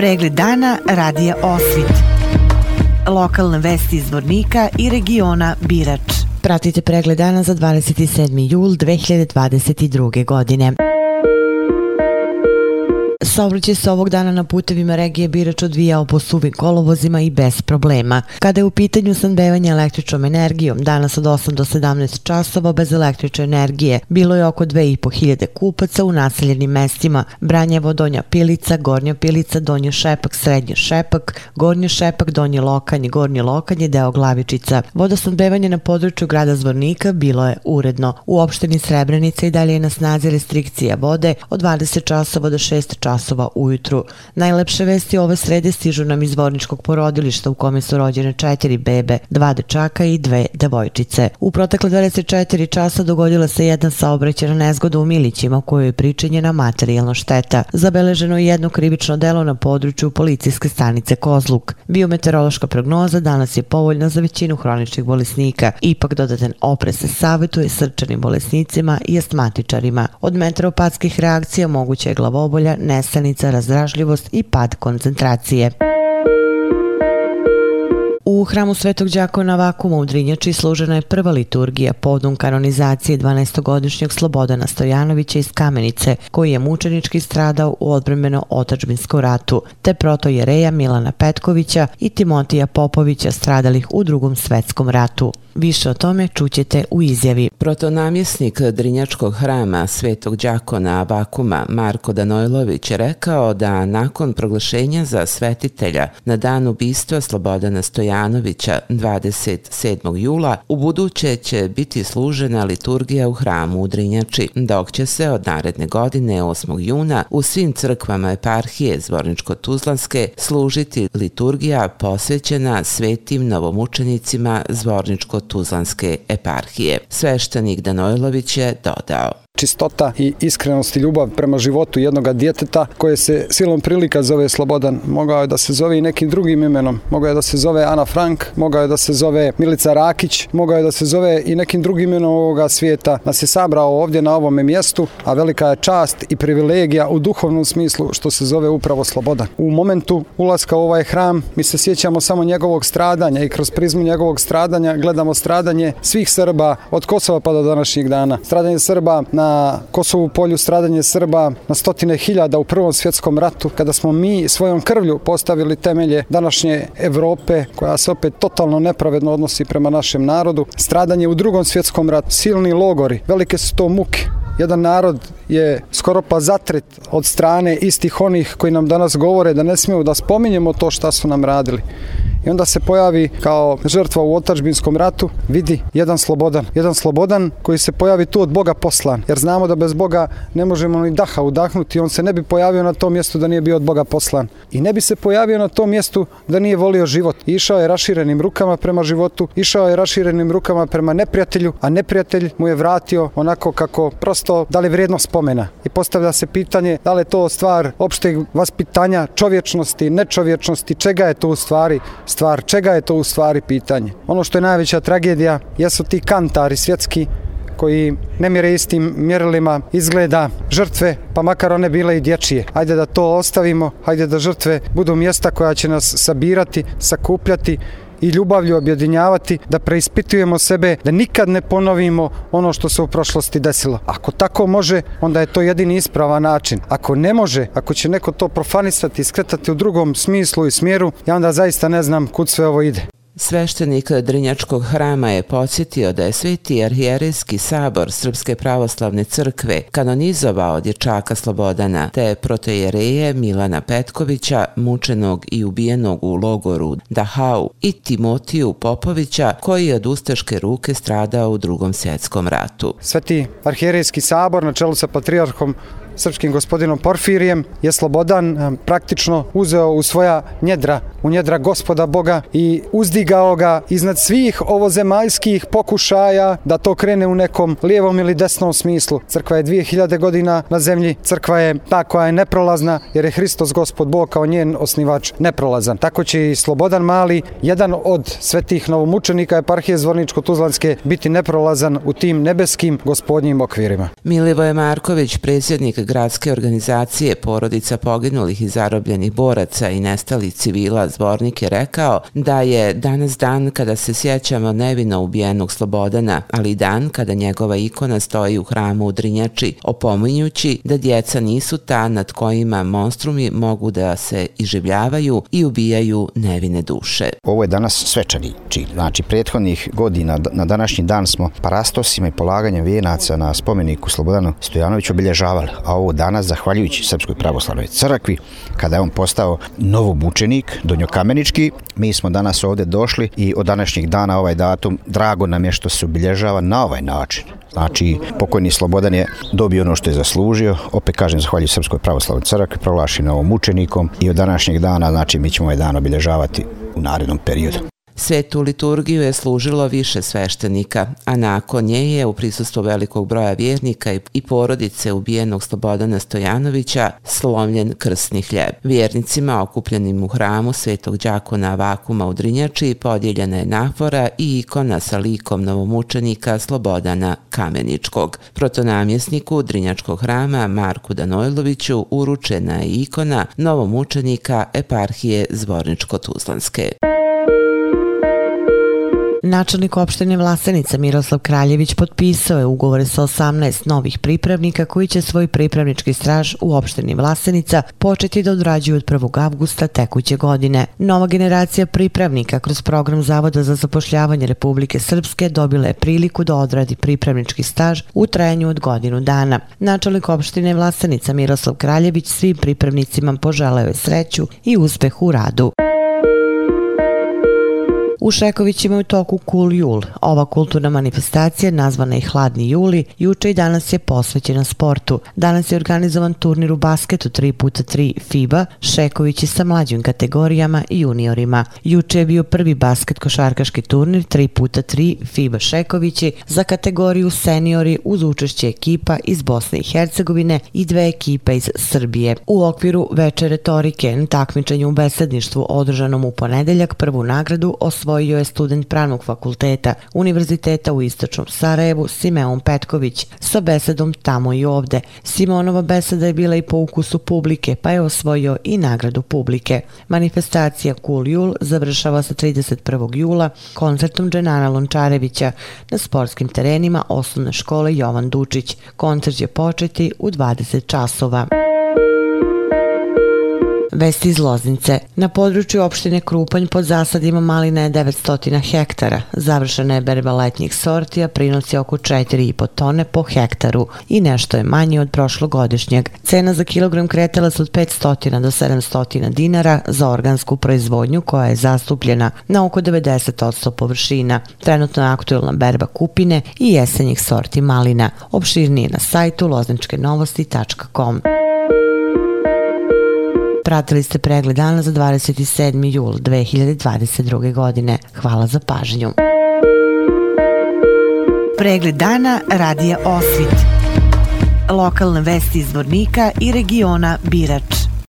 Pregled dana radija Osvit. Lokalne vesti iz Vornika i regiona Birač. Pratite pregled dana za 27. jul 2022. godine. Saobraćaj se ovog dana na putevima regije Birač odvijao po suvim kolovozima i bez problema. Kada je u pitanju sandevanje električnom energijom, danas od 8 do 17 časova bez električne energije, bilo je oko 2500 kupaca u naseljenim mestima Branjevo, Donja Pilica, Gornja Pilica, Donji Šepak, Srednji Šepak, Gornji Šepak, Donji Lokanje, Gornji Lokanje, deo Glavičica. Vodosandevanje na području grada Zvornika bilo je uredno. U opštini Srebrenica i dalje je na snazi restrikcija vode od 20 časova do 6 časova časova ujutru. Najlepše vesti ove srede stižu nam iz vorničkog porodilišta u kome su rođene četiri bebe, dva dečaka i dve devojčice. U protekle 24 časa dogodila se jedna saobraćena nezgoda u Milićima u kojoj je pričinjena materijalna šteta. Zabeleženo je jedno krivično delo na području policijske stanice Kozluk. Biometeorološka prognoza danas je povoljna za većinu hroničnih bolesnika. Ipak dodatan opre se savjetuje srčanim bolesnicima i astmatičarima. Od meteoropatskih reakcija moguće je glavobolja, nesanica, razdražljivost i pad koncentracije. U hramu Svetog Đakona Vakuma u Drinjači služena je prva liturgija podum kanonizacije 12-godišnjeg Slobodana Stojanovića iz Kamenice, koji je mučenički stradao u odbremeno otačbinskom ratu, te proto jereja Milana Petkovića i Timotija Popovića stradalih u drugom svetskom ratu. Više o tome čućete u izjavi. Protonamjesnik Drinjačkog hrama Svetog Đakona Abakuma Marko Danojlović je rekao da nakon proglašenja za svetitelja na dan ubistva Slobodana Stojanovića 27. jula u buduće će biti služena liturgija u hramu u Drinjači, dok će se od naredne godine 8. juna u svim crkvama eparhije Zvorničko-Tuzlanske služiti liturgija posvećena svetim novomučenicima Zvorničko Tuzlanske eparhije. Sveštenik Danojlović je dodao čistota i iskrenost i ljubav prema životu jednog djeteta koje se silom prilika zove Slobodan. Mogao je da se zove i nekim drugim imenom. Mogao je da se zove Ana Frank, mogao je da se zove Milica Rakić, mogao je da se zove i nekim drugim imenom ovoga svijeta. Nas je sabrao ovdje na ovome mjestu, a velika je čast i privilegija u duhovnom smislu što se zove upravo Slobodan. U momentu ulaska u ovaj hram mi se sjećamo samo njegovog stradanja i kroz prizmu njegovog stradanja gledamo stradanje svih Srba od Kosova pa do današnjih dana. Stradanje Srba na Kosovu polju stradanje Srba na stotine hiljada u Prvom svjetskom ratu, kada smo mi svojom krvlju postavili temelje današnje Evrope, koja se opet totalno nepravedno odnosi prema našem narodu, stradanje u Drugom svjetskom ratu, silni logori, velike su to muke, jedan narod je skoro pa zatret od strane istih onih koji nam danas govore da ne smiju da spominjemo to šta su nam radili i onda se pojavi kao žrtva u otačbinskom ratu, vidi jedan slobodan. Jedan slobodan koji se pojavi tu od Boga poslan, jer znamo da bez Boga ne možemo ni daha udahnuti, on se ne bi pojavio na tom mjestu da nije bio od Boga poslan. I ne bi se pojavio na tom mjestu da nije volio život. Išao je raširenim rukama prema životu, išao je raširenim rukama prema neprijatelju, a neprijatelj mu je vratio onako kako prosto da li vrijedno spomena. I postavlja se pitanje da li je to stvar opšteg vaspitanja, čovječnosti, nečovječnosti, čega je to u stvari stvar, čega je to u stvari pitanje. Ono što je najveća tragedija jesu ti kantari svjetski koji ne mire istim mjerilima izgleda žrtve, pa makar one bile i dječije. Hajde da to ostavimo, hajde da žrtve budu mjesta koja će nas sabirati, sakupljati i ljubavlju objedinjavati, da preispitujemo sebe, da nikad ne ponovimo ono što se u prošlosti desilo. Ako tako može, onda je to jedini ispravan način. Ako ne može, ako će neko to profanisati i skretati u drugom smislu i smjeru, ja onda zaista ne znam kud sve ovo ide. Sveštenik Drinjačkog hrama je podsjetio da je Sveti arhijerijski sabor Srpske pravoslavne crkve kanonizovao dječaka Slobodana, te protejereje Milana Petkovića, mučenog i ubijenog u logoru Dahau i Timotiju Popovića, koji je od ustaške ruke stradao u drugom svjetskom ratu. Sveti arhijerijski sabor na čelu sa patrijarhom srpskim gospodinom Porfirijem je Slobodan e, praktično uzeo u svoja njedra, u njedra gospoda Boga i uzdigao ga iznad svih ovozemaljskih pokušaja da to krene u nekom lijevom ili desnom smislu. Crkva je 2000 godina na zemlji, crkva je ta koja je neprolazna jer je Hristos gospod Bog kao njen osnivač neprolazan. Tako će i Slobodan Mali, jedan od svetih novomučenika eparhije Zvorničko-Tuzlanske, biti neprolazan u tim nebeskim gospodnjim okvirima. Milivoje Marković, predsjednik Predsednik gradske organizacije porodica poginulih i zarobljenih boraca i nestalih civila Zvornik je rekao da je danas dan kada se sjećamo nevino ubijenog Slobodana, ali dan kada njegova ikona stoji u hramu u Drinjači, opominjući da djeca nisu ta nad kojima monstrumi mogu da se iživljavaju i ubijaju nevine duše. Ovo je danas svečani čin. Znači, prethodnih godina na današnji dan smo parastosima i polaganjem vijenaca na spomeniku Slobodanu Stojanoviću obilježavali. A ovo danas, zahvaljujući Srpskoj pravoslavnoj crkvi, kada je on postao novobučenik, donjokamenički, mi smo danas ovdje došli i od današnjeg dana ovaj datum, drago nam je što se obilježava na ovaj način. Znači, pokojni Slobodan je dobio ono što je zaslužio. Opet kažem, zahvaljujem Srpskoj pravoslavnoj crkvi, proglašen ovom mučenikom i od današnjeg dana, znači, mi ćemo ovaj dan obilježavati u narednom periodu. Svetu liturgiju je služilo više sveštenika, a nakon nje je u prisustvu velikog broja vjernika i porodice ubijenog Slobodana Stojanovića slomljen krsni hljeb. Vjernicima okupljenim u hramu Svetog Đakona Vakuma u Drinjači podijeljena je nafora i ikona sa likom novomučenika Slobodana Kameničkog. Protonamjesniku Drinjačkog hrama Marku Danojloviću uručena je ikona novomučenika eparhije Zvorničko-Tuzlanske. Načelnik opštine Vlasenica Miroslav Kraljević potpisao je ugovore sa 18 novih pripravnika koji će svoj pripravnički straž u opštini Vlasenica početi da odrađuju od 1. avgusta tekuće godine. Nova generacija pripravnika kroz program Zavoda za zapošljavanje Republike Srpske dobila je priliku da odradi pripravnički staž u trajanju od godinu dana. Načelnik opštine Vlasenica Miroslav Kraljević svim pripravnicima poželeo je sreću i uspeh u radu. U Šekovićima je u toku Cool Jul. Ova kulturna manifestacija, nazvana i Hladni juli, juče i danas je posvećena sportu. Danas je organizovan turnir u basketu 3x3 FIBA, Šekovići sa mlađim kategorijama i juniorima. Juče je bio prvi basket košarkaški turnir 3x3 FIBA Šekovići za kategoriju seniori uz učešće ekipa iz Bosne i Hercegovine i dve ekipe iz Srbije. U okviru veče retorike na takmičenju u besedništvu održanom u ponedeljak prvu nagradu osvojila osvojio je student pravnog fakulteta Univerziteta u Istočnom Sarajevu Simeon Petković sa besedom Tamo i ovde. Simonova beseda je bila i po ukusu publike, pa je osvojio i nagradu publike. Manifestacija Cool Jul završava sa 31. jula koncertom Dženana Lončarevića na sportskim terenima osnovne škole Jovan Dučić. Koncert će početi u 20 časova. Vesti iz Loznice. Na području opštine Krupanj pod zasadima maline je 900 hektara. Završena je berba letnjih sortija, prinosi oko 4,5 tone po hektaru i nešto je manje od prošlogodišnjeg. Cena za kilogram kretala se od 500 do 700 dinara za organsku proizvodnju koja je zastupljena na oko 90% površina. Trenutno je aktualna berba kupine i jesenjih sorti malina. Opširnije na sajtu lozničkenovosti.com. Pratili ste pregled dana za 27. jul 2022. godine. Hvala za pažnju. Pregled dana radija Osvit. Lokalne vesti iz Vornika i regiona Birač.